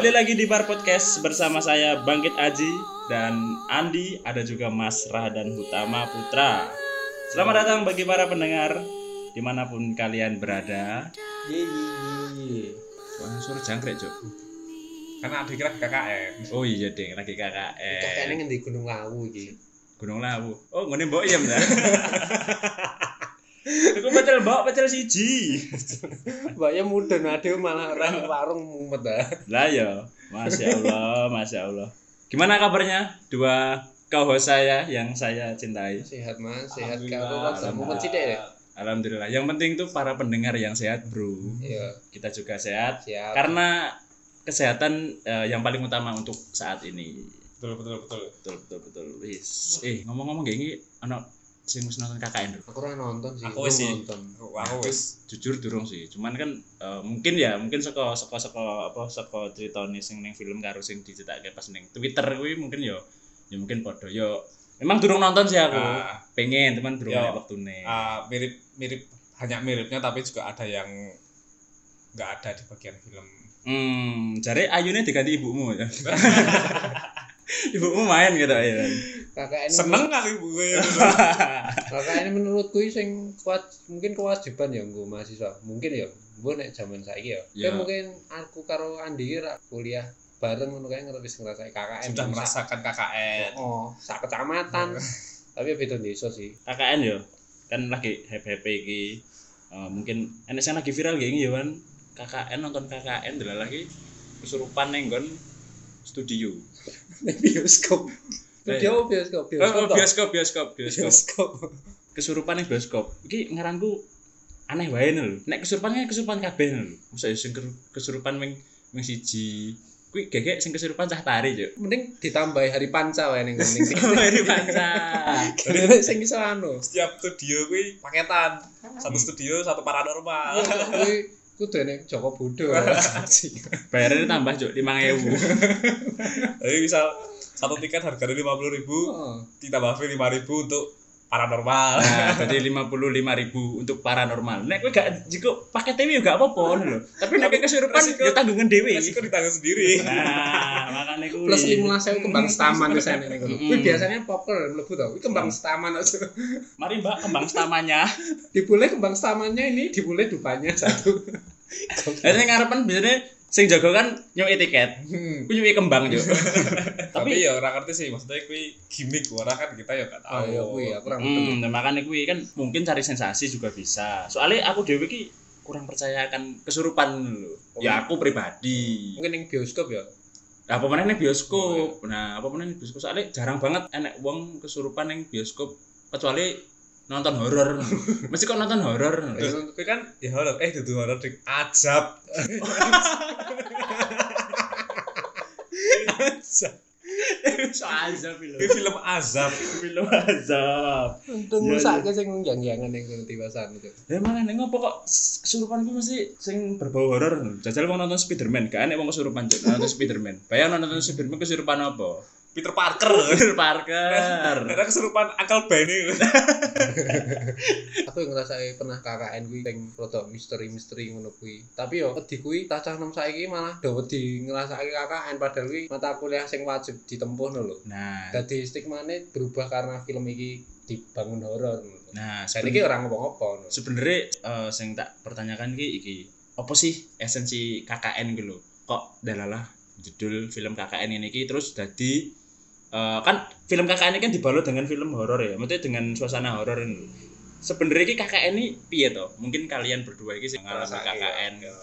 Kembali lagi di Bar Podcast bersama saya Bangkit Aji dan Andi, ada juga Mas Rahdan Hutama Putra. Selamat datang bagi para pendengar di mana pun kalian berada. Ye ye ye. Wah, suara jangkrik, Cuk. Karena ada kira KKN. Oh iya, Ding, lagi Kakaknya KKN. ngendi Gunung Lawu iki. Gunung Lawu. Oh, ngene mbok ya, Mbak. Aku pecel mbok, pecel siji. Mbaknya mudun aduh malah orang warung mumet ah. Lah ya, Masya Allah, Masya Allah. Gimana kabarnya dua co-host saya yang saya cintai? Sehat Mas, sehat karo rada mumet sithik ya. Alhamdulillah. Yang penting tuh para pendengar yang sehat, bro. Iya, Kita juga sehat. siap. Karena kesehatan eh, yang paling utama untuk saat ini. Betul betul betul. Betul, betul, betul. Wis. Eh, ngomong-ngomong kayak gini, anak sing wis nonton KKN lho. aku ora nonton sih. Aku sih. nonton. Aku wis Jujur durung sih. Cuman kan eh, mungkin ya, mungkin saka saka saka apa saka ceritane sing ning film karo sing dicetake pas ning Twitter kuwi mungkin ya ya mungkin padha yo Memang durung nonton sih aku. Ah. Pengen, teman durung Yo. ada waktune. ah, mirip mirip hanya miripnya tapi juga ada yang nggak ada di bagian film. Hmm, jare ayune diganti ibumu ya. ibumu main gitu ya. Kakak ini Seneng kali gue. kakak ini menurutku sing kuat mungkin kewajiban ya nggo mahasiswa. Mungkin ya, mbok nek zaman saiki ya. Ya. Ya mungkin aku karo Andi ra kuliah bareng ngono kae ngerti ngrasake KKN. Sudah Sak- merasakan KKN. Oh, sak kecamatan. Tapi beda desa sih. KKN yo. Kan lagi happy-happy iki. Eh, mungkin sing lagi viral gini ya kan. KKN nonton KKN delala lagi kesurupan ning nggon studio. Bioskop. Video bioskop, Oh, bioskop. oh, toh? bioskop, bioskop, bioskop. Bioskop. Kesurupan ning bioskop. Iki ngaranku aneh wae lho. Nek kesurupan kan kesurupan kabeh lho. Masa sing ke- kesurupan ming ming siji. Kuwi gegek sing kesurupan cah tari, Cuk. Mending ditambahi hari panca wae ning ning Dari panca. Kene sing iso anu. Setiap studio gue paketan. Satu studio satu paranormal. Kuwi kudu ning Joko Budo. Bayarnya tambah, Cuk, 5000. Jadi misal satu tiket harganya lima puluh ribu, Oh. ditambah fee lima ribu untuk paranormal. Nah, jadi 55.000 untuk paranormal. Nek kowe gak jiko pakai TV gak apa-apa lho. Tapi nek kesurupan ya tanggungan dhewe. Resiko ditanggung sendiri. Nah, makane kuwi. Plus 15.000 kembang setaman wis ana ning kono. Mm. Kuwi biasanya popper mlebu to. Kuwi kembang setaman aja. Mari Mbak kembang stamanya. Dibule kembang setamannya ini dibule dupanya satu. Ning ngarepan biasanya sing jaga kan nyuwi tiket. Hmm. Ku nyuwi kembang yo. Tapi ya orang ngerti sih, maksudnya kui gimmick orang kan kita ya Oh tahu. iya kuwi aku ora ngerti. Hmm, nah, makane kuwi kan mungkin cari sensasi juga bisa. Soalnya aku dhewe ki kurang percaya akan kesurupan lho. Ya aku pribadi. Mungkin ning bioskop ya. Nah, apa meneh ning bioskop. Nah, apa meneh ning bioskop soalnya jarang banget enek wong kesurupan ning bioskop kecuali nonton horor. Mesti kok nonton horor. Terus kui kan ya horor, eh itu horor di ajab. ajab. So azab lho. film azab. Film azab. Untung Iya, rusake sing yang-yangan ning tiwasan itu. Ya makane ngopo kok kesurupan ku mesti sing berbau horor. Jajal wong nonton Spiderman, gak enek wong kesurupan nonton Spiderman. Bayang nonton Spiderman kesurupan apa? Peter Parker. Peter Parker. Ada kesurupan Uncle Benny. Aku yang ngerasake pernah KKN kuwi sing rada misteri-misteri ngono kuwi. Tapi yo wedi kuwi cacah nom saiki malah do wedi ngrasake KKN padahal kuwi mata kuliah sing wajib ditempuh no lho. Nah, Dadi stigmane berubah karena film iki dibangun horor. nah Dan iki ora ngomong apa no. sebenarnya eh, sing tak pertanyakan ki iki apa sih esensi KKN gitu lho kok dalalah judul film KKN ini ki terus jadi eh, kan film KKN ini kan dibalut dengan film horor ya maksudnya dengan suasana horor ini. Sebenarnya KKN ini piye toh? Mungkin kalian berdua ini sing ngalami KKN ya.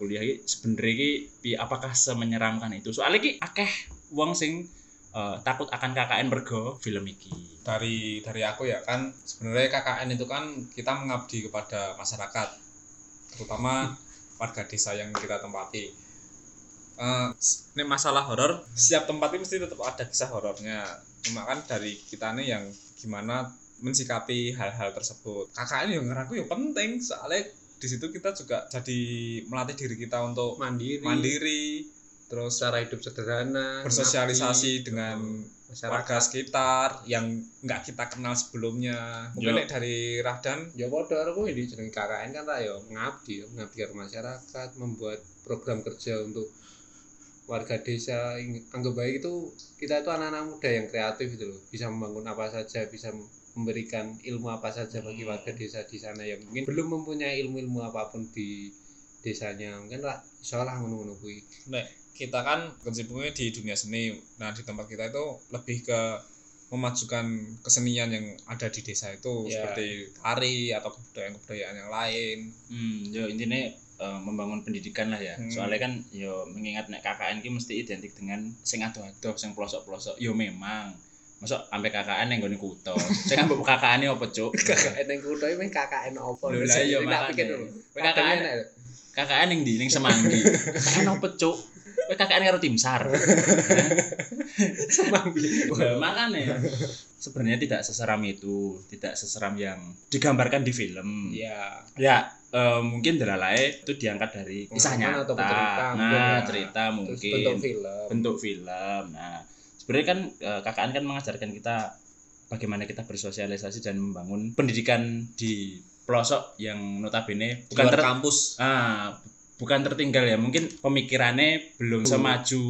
kuliah ki sebenarnya piye? Apakah semenyeramkan itu? Soalnya ki akeh wong sing eh, takut akan KKN mergo film iki. Dari dari aku ya kan sebenarnya KKN itu kan kita mengabdi kepada masyarakat, terutama warga desa yang kita tempati. Eh, ini masalah horor, setiap tempat ini mesti tetap ada kisah horornya. Cuma kan dari kita nih yang gimana mensikapi hal-hal tersebut. KKN yang ngeraku ya penting soalnya di situ kita juga jadi melatih diri kita untuk mandiri, mandiri, terus cara hidup sederhana, bersosialisasi dengan masyarakat. warga sekitar yang nggak kita kenal sebelumnya. Mungkin Yo. nek dari Rahdan Ya padha karo kuwi di jeneng KKN kan tak ya ngabdi, ya, ngabdi karo masyarakat, membuat program kerja untuk warga desa anggap baik itu kita itu anak-anak muda yang kreatif gitu loh bisa membangun apa saja bisa memberikan ilmu apa saja bagi Hmm. warga desa di sana yang mungkin belum mempunyai ilmu-ilmu apa pun di desanya mungkin lah insyaallah ngono-ngono kuwi Nek kita kan kecimpungnya di dunia seni. Nah, di tempat kita itu lebih ke memajukan kesenian yang ada di desa itu Ya. seperti tari atau kebudayaan-kebudayaan yang lain. Hmm, yo intinya eh, membangun pendidikan lah ya. Hmm. Soalnya kan yo mengingat nek KKN ki mesti identik dengan sing adoh-adoh, sing pelosok-pelosok. Yo memang. Masuk sampai KKN yang gone kuto. Sing ambek KKN opo, Cuk? KKN yang kudo ini KKN apa Lho, lah iya, pikir dulu KKN. KKN yang di ning Semanggi. KKN opo, Cuk? Kowe KKN karo tim SAR. Semanggi. Nah, makanya sebenarnya tidak seseram itu, tidak seseram yang digambarkan di film. Iya. Ya, eh, mungkin Delalai itu diangkat dari kisah nyata. atau cerita nah, ya. cerita Terus mungkin bentuk film. bentuk film. Nah, sebenarnya kan eh, KKN kan mengajarkan kita bagaimana kita bersosialisasi dan membangun pendidikan di pelosok yang notabene bukan ter- kampus. ah, bukan tertinggal ya. Mungkin pemikirannya belum semaju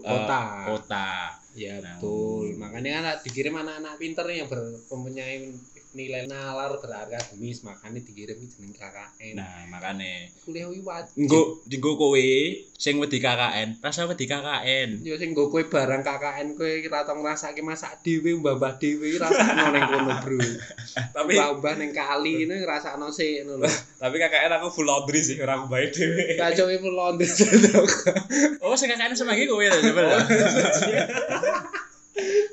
eh, Kota. kota. Ya Nah, betul. Makanya kan dikirim anak-anak pinter yang ber- mempunyai nilai nalar berakademis makanya dikirim jeneng KKN. Nah, makanya kuliah kuwi wajib. Nggo dienggo kowe sing wedi KKN, rasa wedi KKN. Ya sing nggo kowe barang KKN kowe ora tau ngrasake masak dhewe, mbah-mbah dhewe rasakno ning kono, Bro. Tapi Mbah-mbah ning kali ini ngrasakno sik ngono lho. tapi KKN aku full laundry sih, orang aku baik dhewe. Kacoke pun londe Oh, sing KKN semanggi kowe lho, coba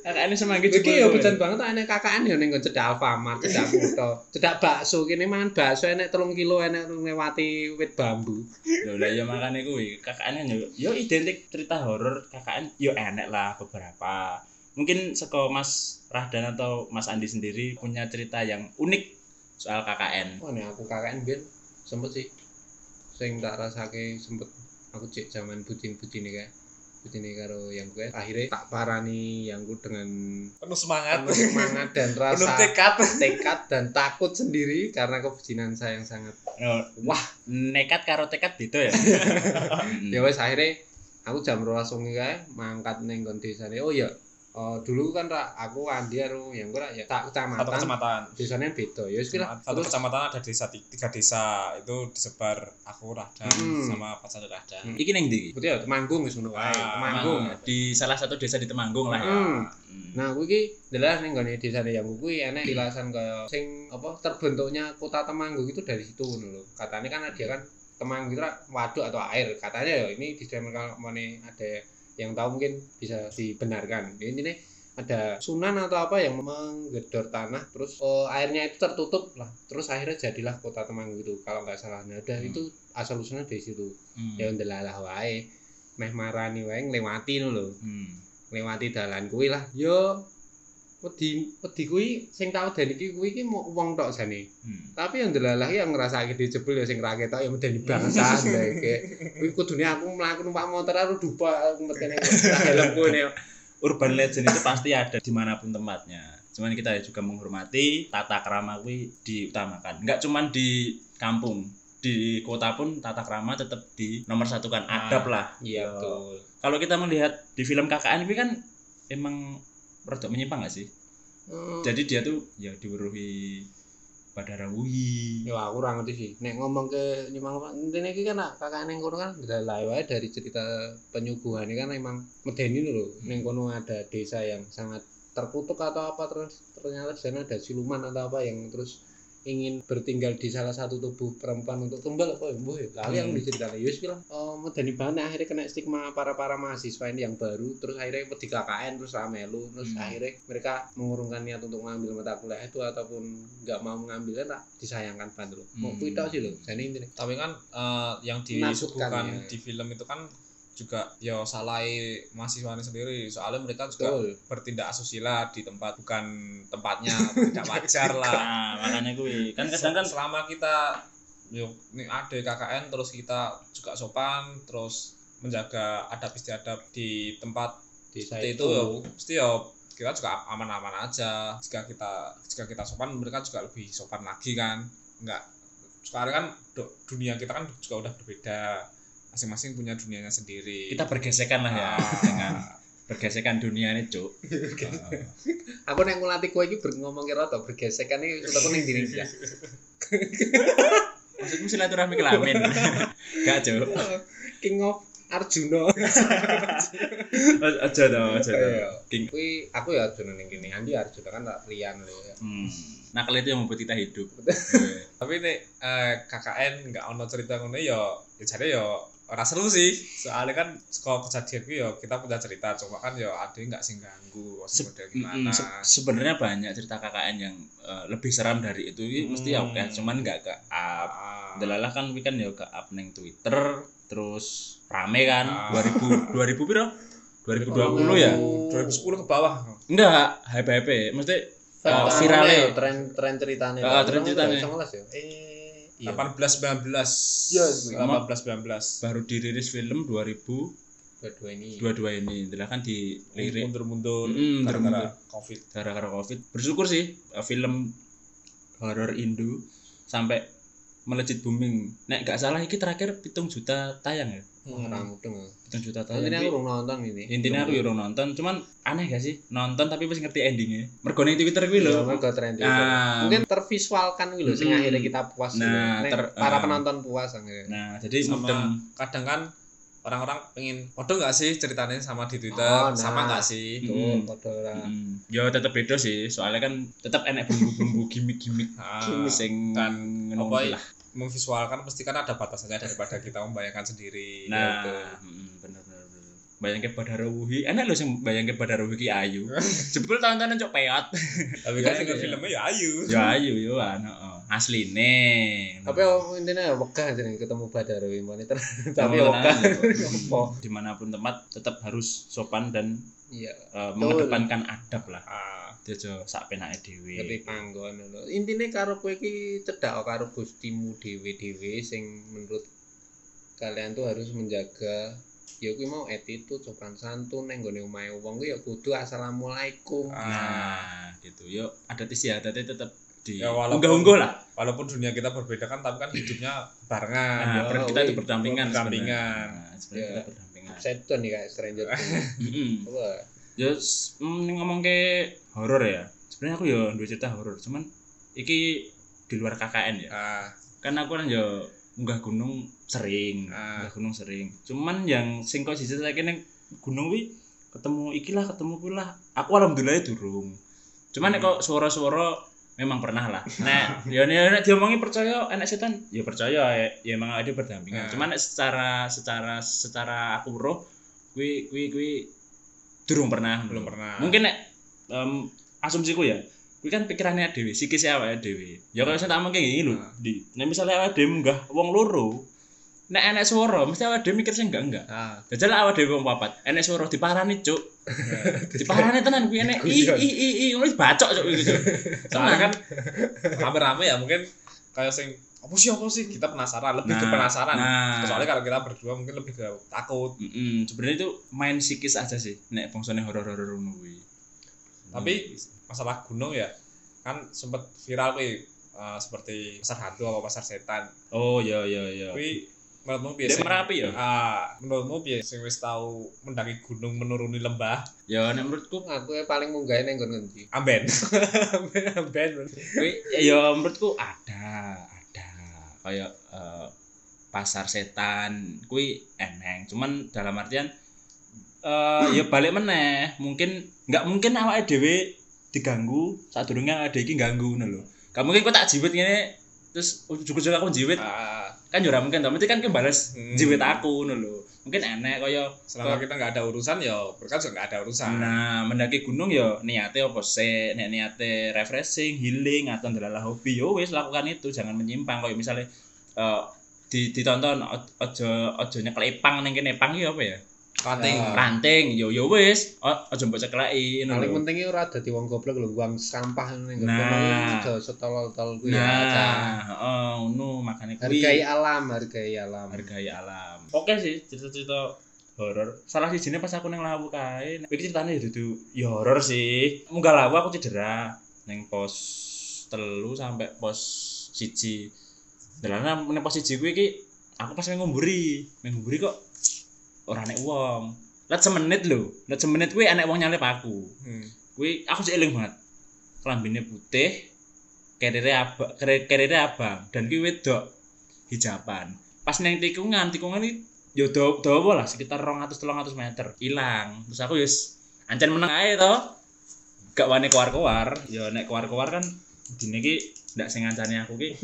KKN semanggi Iki jebul ya bejan banget enek KKN ya ning nggon cedak Alfamart, cedak Kuto. Cedak bakso kene mangan bakso enek 3 kilo enek nglewati wit bambu. Lho lah ya makane kuwi KKN kan yo yo identik cerita horor KKN yo enek lah beberapa. Mungkin seko Mas Rahdan atau Mas Andi sendiri punya cerita yang unik soal KKN. Wah nek aku KKN biyen sempet sih sing tak rasake sempet aku cek zaman bucin-bucine kae. Bucine karo yang gue akhirnya tak parani yang gue dengan Penuh semangat. penuh semangat dan Penuh rasa tekad. tekad dan takut sendiri karena kebucinan saya yang sangat Oh, wah, nekat karo tekad beda ya. ya wes akhirnya aku jam rolas wengi kae mangkat ning desane oh iya oh, dulu kan ra aku Andi karo yang ra ya tak Satu kecamatan kecamatan. desane beda ya wis lah Satu terus kecamatan ada desa tiga desa itu disebar aku Rahdan Hmm. sama pacar Rahdan. Hmm. Iki ning ndi? berarti ya Temanggung wis ngono wae Ah, Temanggung Nah, di salah satu desa di Temanggung lah ya. Hmm. Hmm. Nah, kuwi iki adalah ning gone desane yang kuwi enek tilasan kaya sing apa terbentuknya kota Temanggung itu dari situ ngono lho. Katanya kan ada kan Temanggung itu waduk atau air. Katanya ya ini kalau mana ada yang tahu mungkin bisa dibenarkan. Intinya ada sunan atau apa yang menggedor tanah terus eh, airnya itu tertutup lah terus akhirnya jadilah kota Temanggung itu kalau nggak salah nah udah Hmm. itu asal usulnya dari situ Hmm. ya ndelalah wae meh marani wae nglewati lho Hmm. nglewati dalan kuwi lah yo wedi wedi kuwi sing tau den iki kuwi iki mau wong tok jane Hmm. tapi yang ndelalah yang ngrasake dijebul ya sing ra ketok ya medeni bangsa ndeke kuwi kudune aku mlaku numpak motor aku dupa aku medeni helmku ne Urban legend itu pasti ada di mana pun tempatnya. Cuman kita juga menghormati tata krama kuwi diutamakan. Enggak cuman di kampung, di kota pun tata krama tetap di nomor satu kan adab lah. iya betul Kalau kita melihat di film KKN ini kan emang rada menyimpang gak sih? Hmm. Jadi dia tuh ya diweruhi pada rawuhi. Yo aku ora ngerti sih. Nek ngomong ke nyimang intine iki kan kakak ning kono kan ndelalah wae dari cerita penyuguhan ini kan emang medeni lho. Ning kono ada desa yang sangat terkutuk atau apa terus ternyata di sana ada siluman atau apa yang terus ingin bertinggal di salah satu tubuh perempuan untuk tumbal apa ya mbuh ya kali yang Hmm. diceritain ya wis bilang oh medeni banget akhirnya kena stigma para para mahasiswa ini yang baru terus akhirnya wedi KKN terus ramelu terus Hmm. akhirnya mereka mengurungkan niat untuk mengambil mata kuliah itu ataupun nggak mau mengambil kan tak disayangkan banget loh mau Hmm. tok sih loh jadi intinya Tapi kan eh, yang disuguhkan ya. di film itu kan juga ya salah mahasiswanya sendiri. Soalnya mereka juga betul. bertindak asusila di tempat bukan tempatnya tidak wajar lah. Nah, makanya kuwi. Kan kadang kan selama kita yuk nih ada KKN terus kita juga sopan terus menjaga adab istiadat di tempat desa seperti itu ya. pasti ya kita juga aman-aman aja. Jika kita jika kita sopan mereka juga lebih sopan lagi kan. Enggak. Sekarang kan du- dunia kita kan juga udah berbeda masing-masing punya dunianya sendiri kita bergesekan lah ya Ah. dengan bergesekan dunia ini cuk Heeh. aku nek ngulati kowe iki ber ngomong kira to bergesekan iki aku ning diri ya maksudmu silaturahmi kelamin gak cuk King of Arjuna aja dong aja dong Iya. King. kuwi aku ya Arjuna ning kene Andi Arjuna kan tak Rian lho ya Hmm. nakal itu yang membuat kita hidup tapi nek eh, KKN nggak ono cerita ngono ya ya jadi ya ora seru sih. Soalnya kan kalau kejadian ku ya kita punya cerita cuma kan ya ada yang nggak sing ganggu Se- gimana. se- sebenarnya banyak cerita KKN yang eh, lebih seram dari itu. Ini mesti ya Hmm. oke cuman nggak ke up. Ah. delalah kan weekend ya ke up neng Twitter terus rame kan? Ah. 2000 2000 piro? 2020 ya? 2010 ke bawah. Enggak hype hype mesti Tren- viral ya. tren tren ceritane Ah, tren ceritane. 19 ya eh iya. 18 19 Iya, 18 19 baru dirilis film 2022 dua-dua ini. ini. Adalah kan dilirik mundur-mundur Mm, gara-gara covid. Gara-gara covid. Bersyukur sih eh, film horor Indo sampai melejit booming. Nek gak salah iki terakhir pitung juta tayang ya Wah, ramudeng ya. pitung juta tayang intinya aku urung nonton ini. intinya aku ya urung nonton cuman aneh gak sih? Nonton tapi pas ngerti endingnya. Mergo ning Twitter kuwi Iya, lho mergo tren itu. Ah. mungkin tervisualkan gitu loh sing Mm-mm. akhirnya kita puas. Nah, ter- para ah. penonton puas akhirnya nah jadi sama mudeng. kadang kan orang-orang pengen podo nggak sih ceritanya sama di Twitter? Oh, nah. sama nggak sih? Tuh Mm. padha ora Mm, ya tetep beda sih. Soalnya kan tetep enek bumbu-bumbu gimmick-gimmick. Ah, sing kan. apa ya, memvisualkan pasti kan ada batasannya daripada kita membayangkan sendiri Nah, gitu. mm, bener bener bener. Bayangke Wuhi, enak lho sing bayangke Badara Wuhi ki ayu. Jebul tontonan cok peot. tapi kan Iya, dengan iya. filmnya ya ayu Ya ayu yo ana. heeh. Asline. tapi oh, intinya ya wegah jeneng ketemu Badaro monitor tapi wegah apa Di mana pun tempat tetap harus sopan dan iya eh, mengedepankan adab lah. Aja sak penake dhewe. ngerti panggon lho intine karo kowe iki cedhak karo gustimu dhewe-dhewe sing menurut kalian tuh harus menjaga ya kuwi mau attitude sopan santun neng gone omahe wong kuwi ya kudu assalamualaikum Ah. Nah, gitu. Yo adat istiadatnya tetap di Ya, walaupun- unggah-unggah lah. walaupun dunia kita berbeda kan tapi kan hidupnya barengan Nah, ya, ber- kita itu berdampingan berdampingan. sebenarnya. Nah, sebenarnya Ya. kita berdampingan. nih kayak stranger. ya mm, ngomong ke horor ya. Sebenarnya aku ya dua cerita horor cuman iki di luar KKN ya. Ah, kan aku kan ya munggah gunung sering Ah. munggah gunung sering. Cuman yang sing kok siji saiki ning gunung wi ketemu iki lah ketemu kuwi lah aku alhamdulillah durung. Cuman nek kok suara-suara memang pernah lah. Nek ya nek diomongi percaya enek setan ya percaya ya, ya emang ada berdampingan. Nah. cuman secara secara secara aku roh kuwi kuwi kuwi durung pernah belum pernah. Mungkin nek em, asumsiku ya kuwi kan pikirannya dhewe sikis awake dhewe ya kalau saya tak mungkin gini lho Nah. di. Nek misalnya awake dhewe munggah wong loro nek enek suara mesti awake dhewe mikir sing enggak enggak. Ah, jajal awake dhewe wong papat. Enek suara diparani cuk. Diparani tenan kuwi enek i i i i wis bacok cuk iki cuk. Soalnya kan rame-rame ya mungkin kayak sing apa sih apa sih? Kita penasaran lebih ke Nah, penasaran. nah. soalnya kalau kita berdua mungkin lebih ke takut. Mm-mm, sebenarnya itu main psikis aja sih nek bangsane horor-horor ngono kuwi. Tapi- masalah gunung ya kan sempet viral kuwi eh, seperti pasar hantu atau pasar setan. Oh iya iya iya. Kuwi menurutmu sing- Merapi ya? ah menurutmu piye sing wis tau mendaki gunung menuruni lembah. Ya nek menurutku aku yang paling munggah neng gon ngendi amben. Amben amben. Kuwi ya menurutku ada, ada. Kayak eh, pasar setan kuwi eneng. Cuman dalam artian eh ya balik meneh. Mungkin nggak mungkin awake dhewe diganggu saat durungnya ada iki ganggu ngono lho. Gak mungkin kok tak jiwit ngene terus ujug-ujug aku jiwit ah, kan ora mungkin. Mesti kan kebales Hmm. jiwit aku ngono lho. Mungkin enek kaya selama kita nggak ada urusan ya berkat juga nggak ada urusan Nah, mendaki gunung ya niatnya apa sih? Nek niatnya refreshing, healing atau ndelalah hobi yo wis lakukan itu, jangan menyimpang kayak misalnya eh di ditonton ojo ojo nyekel epang ning kene yo apa ya? Ranting Ah. Ranting yo yo wis, ojo mbok cekleki ngono paling lho. pentingnya ora dadi wong goblok lho buang sampah neng gon Nah. aja setolol-tolol kuwi ya aja Nah, heeh, ngono makane hargai kuwi alam hargai alam hargai alam. Oke sih cerita-cerita horor. Salah sijine pas aku nang lawu kae, iki ceritane ya dudu ya horor sih. Munggah lawu aku cedera ning pos telu sampai pos siji. Delana ning pos siji kuwi iki aku pas ngumburi ngumburi kok ora nek wong. Let semenit lho. Let semenit kuwi enek wong nyalip aku. Hmm. kuwi aku sih eling banget. Kelambine putih kerere abang kerere abang dan kuwi wedok hijaban. Pas neng tikungan tikungan iki yo dawa dawa lah sekitar 200 300 meter. Hilang terus aku yus ancen meneng ae to. Gak wani keluar-keluar. Yo nek keluar-keluar kan iki ndak sing ngancani aku ki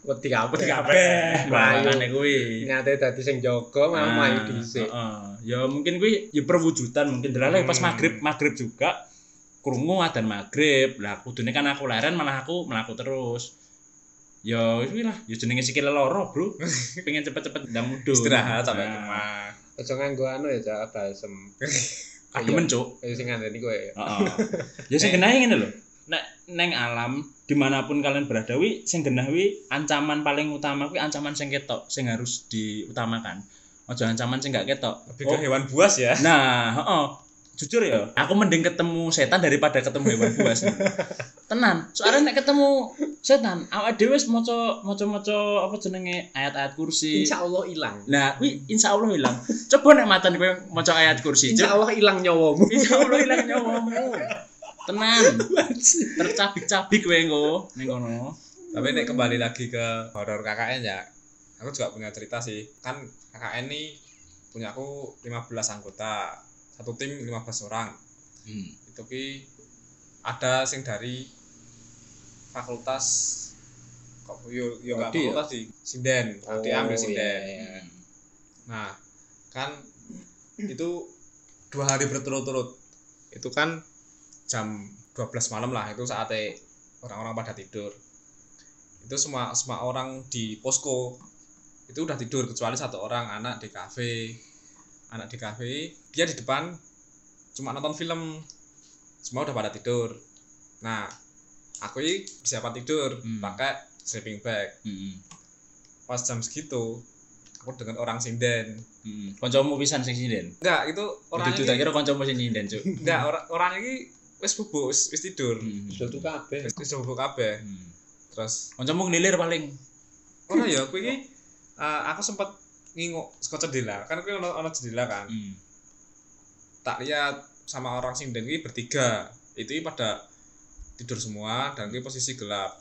Wedi kabeh. kabeh. Makane kuwi. Nyate dadi sing jaga malah Ah, mlayu dhisik. heeh. ya mungkin kuwi ya perwujudan mungkin. Delala pas Hmm. maghrib maghrib juga krungu adzan maghrib. Lah kudune kan aku leren malah aku melaku terus. Ya wis lah. Ya jenenge sikil loro bro. Pengen cepet-cepet ndang mudun. Istirahat sampai Nah, rumah. Aja nganggo anu ya, Cak, balsem. kademen cuk Kayak sing ngandani kowe. heeh. Ya sing genahe ngene lho neng alam di mana pun kalian berada wi sing genah wi ancaman paling utama kuwi ancaman sing ketok sing harus diutamakan ojo ancaman sing gak ketok lebih ke hewan buas ya Nah, heeh. Jujur ya, aku mending ketemu setan daripada ketemu hewan buas. Tenan, soalnya nek ketemu setan, awake dhewe wis maca maca-maca apa jenenge ayat-ayat kursi. Insya Allah hilang. Nah, kuwi insya Allah hilang. Coba nek matan kowe maca ayat kursi, Insya Cuk. Allah hilang nyawamu. Insya Allah hilang nyawamu. Tenan. Tercabik-cabik kowe engko ning kono. tapi nek kembali lagi ke horor KKN ya aku juga punya cerita sih kan KKN ini punya aku 15 anggota satu tim 15 orang Hmm. itu ki ada sing dari fakultas kok yo yo Prodi ya? fakultas sih sinden Oh, ambil iya, sinden iya. nah kan itu dua hari berturut-turut itu kan jam 12 malam lah itu saatnya orang-orang pada tidur itu semua semua orang di posko itu udah tidur kecuali satu orang anak di kafe anak di kafe dia di depan cuma nonton film semua udah pada tidur nah aku ini persiapan tidur Hmm. pakai sleeping bag Heeh. pas jam segitu aku dengan orang sinden Heeh. Kancamu pisan sing sinden. enggak itu orang Itu tak kira kancamu sing sinden, Cuk. enggak orang orang ini wis bubuk wis, wis tidur Heeh. Sudah tuh kabeh. wis wis bubuk kabeh Hmm. terus Kancamu ngelilir paling. ora ya aku ini eh, aku sempat nginguk saka jendela kan aku ono ono jendela kan Hmm. tak lihat sama orang sinden ini bertiga itu pada tidur semua dan ini posisi gelap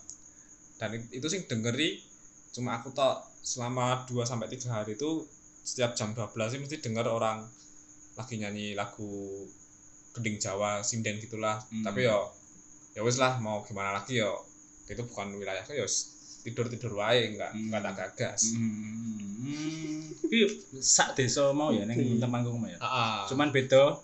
dan it- itu sing dengeri cuma aku tak selama 2 sampai 3 hari itu setiap jam 12 sih mesti dengar orang lagi nyanyi lagu gending Jawa sinden gitulah Hmm. tapi yo ya wis lah mau gimana lagi yo itu bukan wilayahku ya tidur tidur wae enggak Hmm. enggak tak gagas Hmm. Iki sak desa mau ya ning Temanggung mau ya. Ah, Cuman beda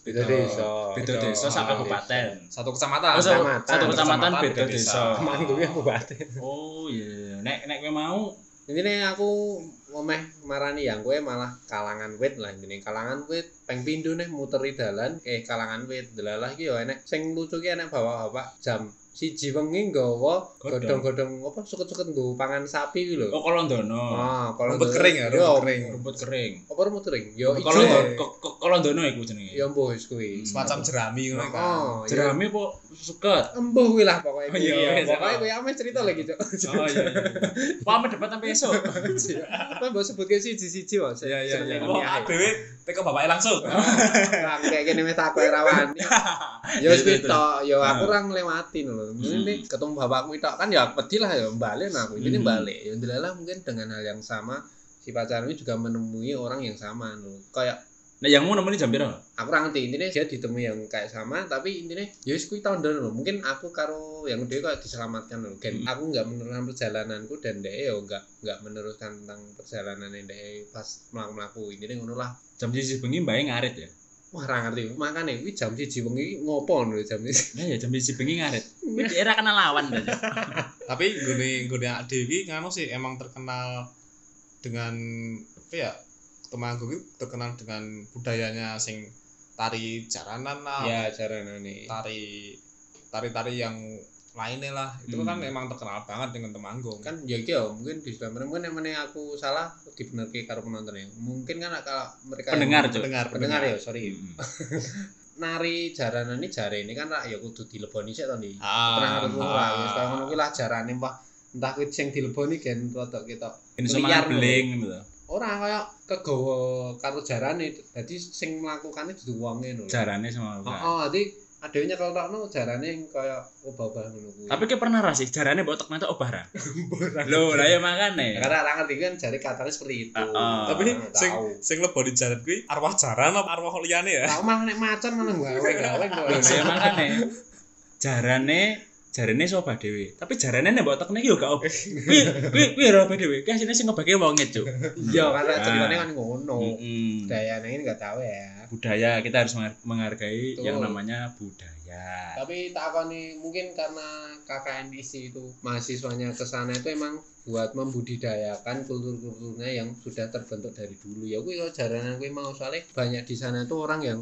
Beda desa. beda desa sak kabupaten. satu kecamatan Oh, so- Kecamatan. satu kecamatan beda desa. desa. Manggungnya kabupaten. Oh iya, nek nek kowe mau Ini aku ngomeh marani yang gue malah kalangan wit lah ini. Kalangan wit peng pindu nih muteri dalan. Eh kalangan wit delalah yo enek. Sing lucu ki enek bapak-bapak jam siji wengi nggawa Godhong. godhong-godhong apa suket-suket nggo pangan sapi ki lho. oh kolondono. Ah, kalau rumput kering ya rumput kering Rumput kering. Apa rumput kering? Yo ijo. Kolondono ko- ko- kolondono iku jenenge. Ya embuh wis kuwi. Hmm. semacam jerami ngono kan Oh, ya. Jerami apa suket? embuh kuwi lah pokoknya. Oh, iya, kuwi. iya, pokoknya iya. kuwi ame cerita lagi, Cuk. Oh iya. iya. Pame debat sampai esuk. Apa mbok sebutke siji-siji wae. iya iya iya Seneng oh dewe teko bapaknya langsung Lah kayak gini wis takok ora wani. Ya wis tok, ya aku Nah. ora nglewati lho. Ini ketemu bapakku tok kan ya pedih lah ya balik nah aku. Ini Hmm. balik. Ya ndelalah mungkin dengan hal yang sama si pacarku juga menemui orang yang sama lho. Kayak Nah, yang mau nemeni jam piro? aku ngerti intinya dia ditemui yang kayak sama tapi intinya ya wis kuwi tahun lho. Mungkin aku karo yang dia kayak diselamatkan lho. Kan Hmm. aku nggak meneruskan perjalananku dan dia ya nggak nggak meneruskan tentang perjalanan dia pas melaku-melaku. Intinya ngono lah. Jam siji bengi mbae ngarit ya. Wah, ora ngerti. Makane kuwi jam 1 wengi ngopo lho jam siji. Nah ya jam siji bengi ngarit. Kuwi daerah kenal lawan kan. tapi gune gune Dewi nganu sih emang terkenal dengan apa ya Temanggung itu terkenal dengan budayanya sing tari jaranan lah Ya, caranya nih. tari tari tari yang lainnya lah. Itu Hmm. kan emang terkenal banget dengan Temanggung. Kan ya ya mungkin di sebelah mungkin yang mana aku salah dibenerke karo penonton ya. Mungkin kan kalau mereka Pendengar, yang- pendengar pendengar. ya sorry. Hmm. nari jaranan ini jare ini kan ya kudu dileboni sik to nih ah, ngerti ora ngono kuwi lah jarane wah entah kuwi sing dileboni gen rodok ketok ini Liar beling gitu. Ora kaya kegawa karo jarane. Dadi sing melakukannya dudu wonge ngono jarane sama oh, oh dadi adewe nyekelokno jarane kaya obah-obah ngono kuwi. Tapi ki pernah ra sih? Jarane mbok tek nonton obah ra? Lho lah ya makane. Karena orang ngerti kan jari katanya seperti itu. Tapi sing tahu. sing leboni jaran kuwi arwah jaran apa arwah liyane ya? tahu malah nek macan malah gawe gawe Lho, lah ya makane. Jarane jarane obah dhewe. Tapi jarane nek mbok tekne yo gak obah kuwi kuwi kuwi ora obah dhewe. Ki sing ngobahke wonge cuk. Iya karena Ah. ceritanya kan ngono. Mm-mm. daya ini nggak tahu ya. Budaya kita harus menghargai Betul. yang namanya budaya. Tapi tak nih mungkin karena KKN isi itu mahasiswanya ke sana itu emang buat membudidayakan kultur-kulturnya yang sudah terbentuk dari dulu. Ya gue jaranan gue mau soalnya banyak di sana itu orang yang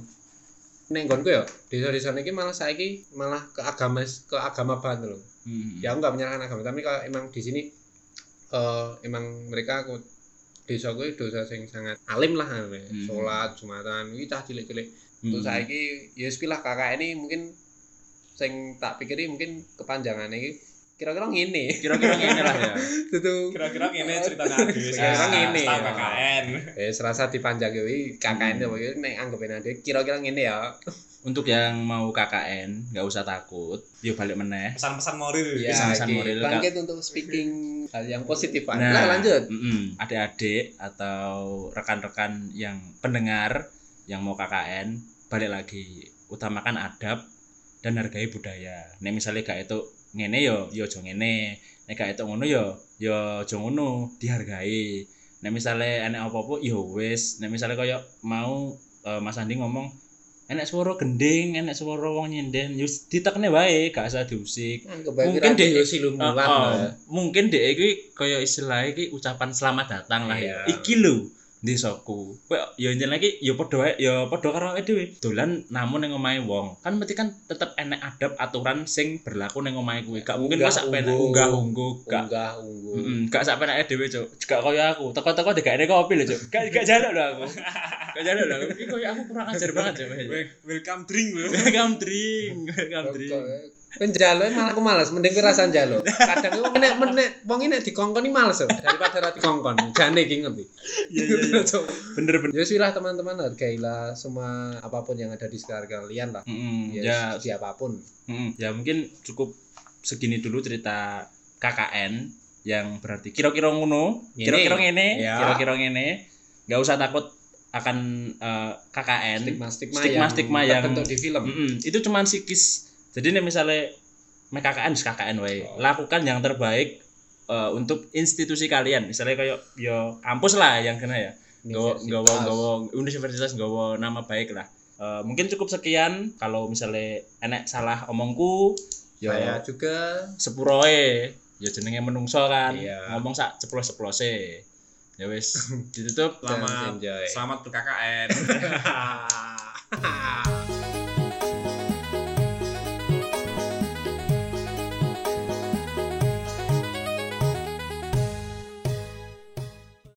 nenggon gue ya desa desa ini malah saya malah ke agama ke agama banget loh Mm. ya aku nggak menyalahkan agama tapi kalau emang di sini eh emang mereka aku desa gue dosa sing sangat alim lah ane. Hmm. sholat jumatan ini cah cilik cilik Mm. terus saya ya lah kakak ini mungkin sing tak pikiri mungkin kepanjangan ini kira-kira ngene kira-kira ngene lah ya itu Kira-kira ngene ceritanya dhewe sing Kira-kira ngene, staf ya. KKN. eh serasa dipanjang gue KKN Hmm. itu nek anggapin ada kira-kira ngene ya untuk yang mau KKN nggak usah takut yuk balik meneh Pesan-pesan moral. ya Pesan-pesan moral, bangkit untuk speaking hal yang positif Pak. Nah, Nah, lanjut mm-mm. adik-adik atau rekan-rekan yang pendengar yang mau KKN balik lagi utamakan adab dan hargai budaya. Nek misalnya gak itu ngene yo yo aja ngene. Nek gak itu ngono yo yo aja ngono, dihargai. Nek misalnya enek apa-apa yo wis. Nek misalnya kaya mau eh, Mas Andi ngomong enek suara gending, enek suara wong nyinden, yo ditekne wae, gak usah diusik. Kan Mungkin deh, radio silumulan Oh, oh, lah. mungkin dek iki kaya istilah iki ucapan selamat datang lah ya. Iya. Iki lho desaku. Kowe ya njen lagi ya padha wae ya padha karo awake dhewe. Dolan namun ning omahe wong. Kan mesti kan tetep enek adab aturan sing berlaku ning omahe kuwi. Gak mungkin kowe sak penek Unggah-ungguh. unggah-ungguh gak unggah ungguh Mm, gak sak penake dhewe, Cuk. Gak kaya aku. Teko-teko degakne kopi lho, Cuk. Gak gak jaluk lho aku. Gak jaluk lho. Iki koyo aku kurang ajar banget, Cuk. Wel- Welcome drink lho. Welcome drink, welcome drink. Penjalo malah aku males, mending kowe rasan jalo. Kadang itu nek nek wong ini dikongkoni males loh, daripada ra dikongkon. Jane iki ngerti. Iya iya iya. Bener bener. Ya lah teman-teman hargailah semua apa pun yang ada di sekitar kalian lah. Mm, Ya, ya di apa pun. Mm, ya mungkin cukup segini dulu cerita KKN yang berarti kira-kira ngono, kira-kira ngene, Ya. kira-kira ngene. Nggak usah takut akan eh, KKN. Stigma-stigma Stigma-stigma yang yang- terbentuk di film. Mm-mm, itu cuman psikis. Jadi nih misalnya KKN KKN wae. Oh. Lakukan yang terbaik eh, untuk institusi kalian. Misalnya kayak yo kampus lah yang kena ya. Gawa gawa universitas gawa nama baik lah. Eh, mungkin cukup sekian kalau misalnya enek salah omongku yo Saya juga sepuroe ya jenenge menungso kan Iya. ngomong sak ceplos-ceplose ya wis ditutup Selamat selamat KKN.